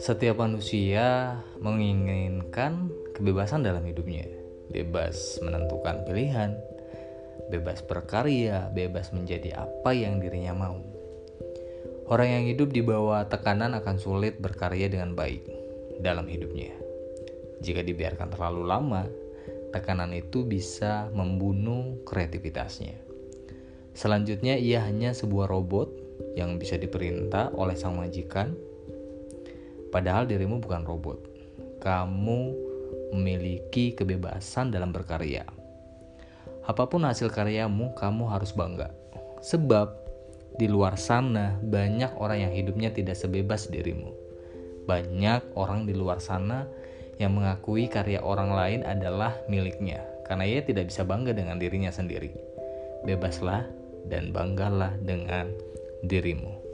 Setiap manusia menginginkan kebebasan dalam hidupnya, bebas menentukan pilihan, bebas berkarya, bebas menjadi apa yang dirinya mau. Orang yang hidup di bawah tekanan akan sulit berkarya dengan baik dalam hidupnya. Jika dibiarkan terlalu lama, tekanan itu bisa membunuh kreativitasnya. Selanjutnya, ia hanya sebuah robot yang bisa diperintah oleh sang majikan Padahal dirimu bukan robot. Kamu memiliki kebebasan dalam berkarya. Apa pun hasil karyamu, kamu harus bangga. Sebab di luar sana banyak orang yang hidupnya tidak sebebas dirimu. Banyak orang di luar sana yang mengakui karya orang lain adalah miliknya karena ia tidak bisa bangga dengan dirinya sendiri. Bebaslah dan banggalah dengan dirimu.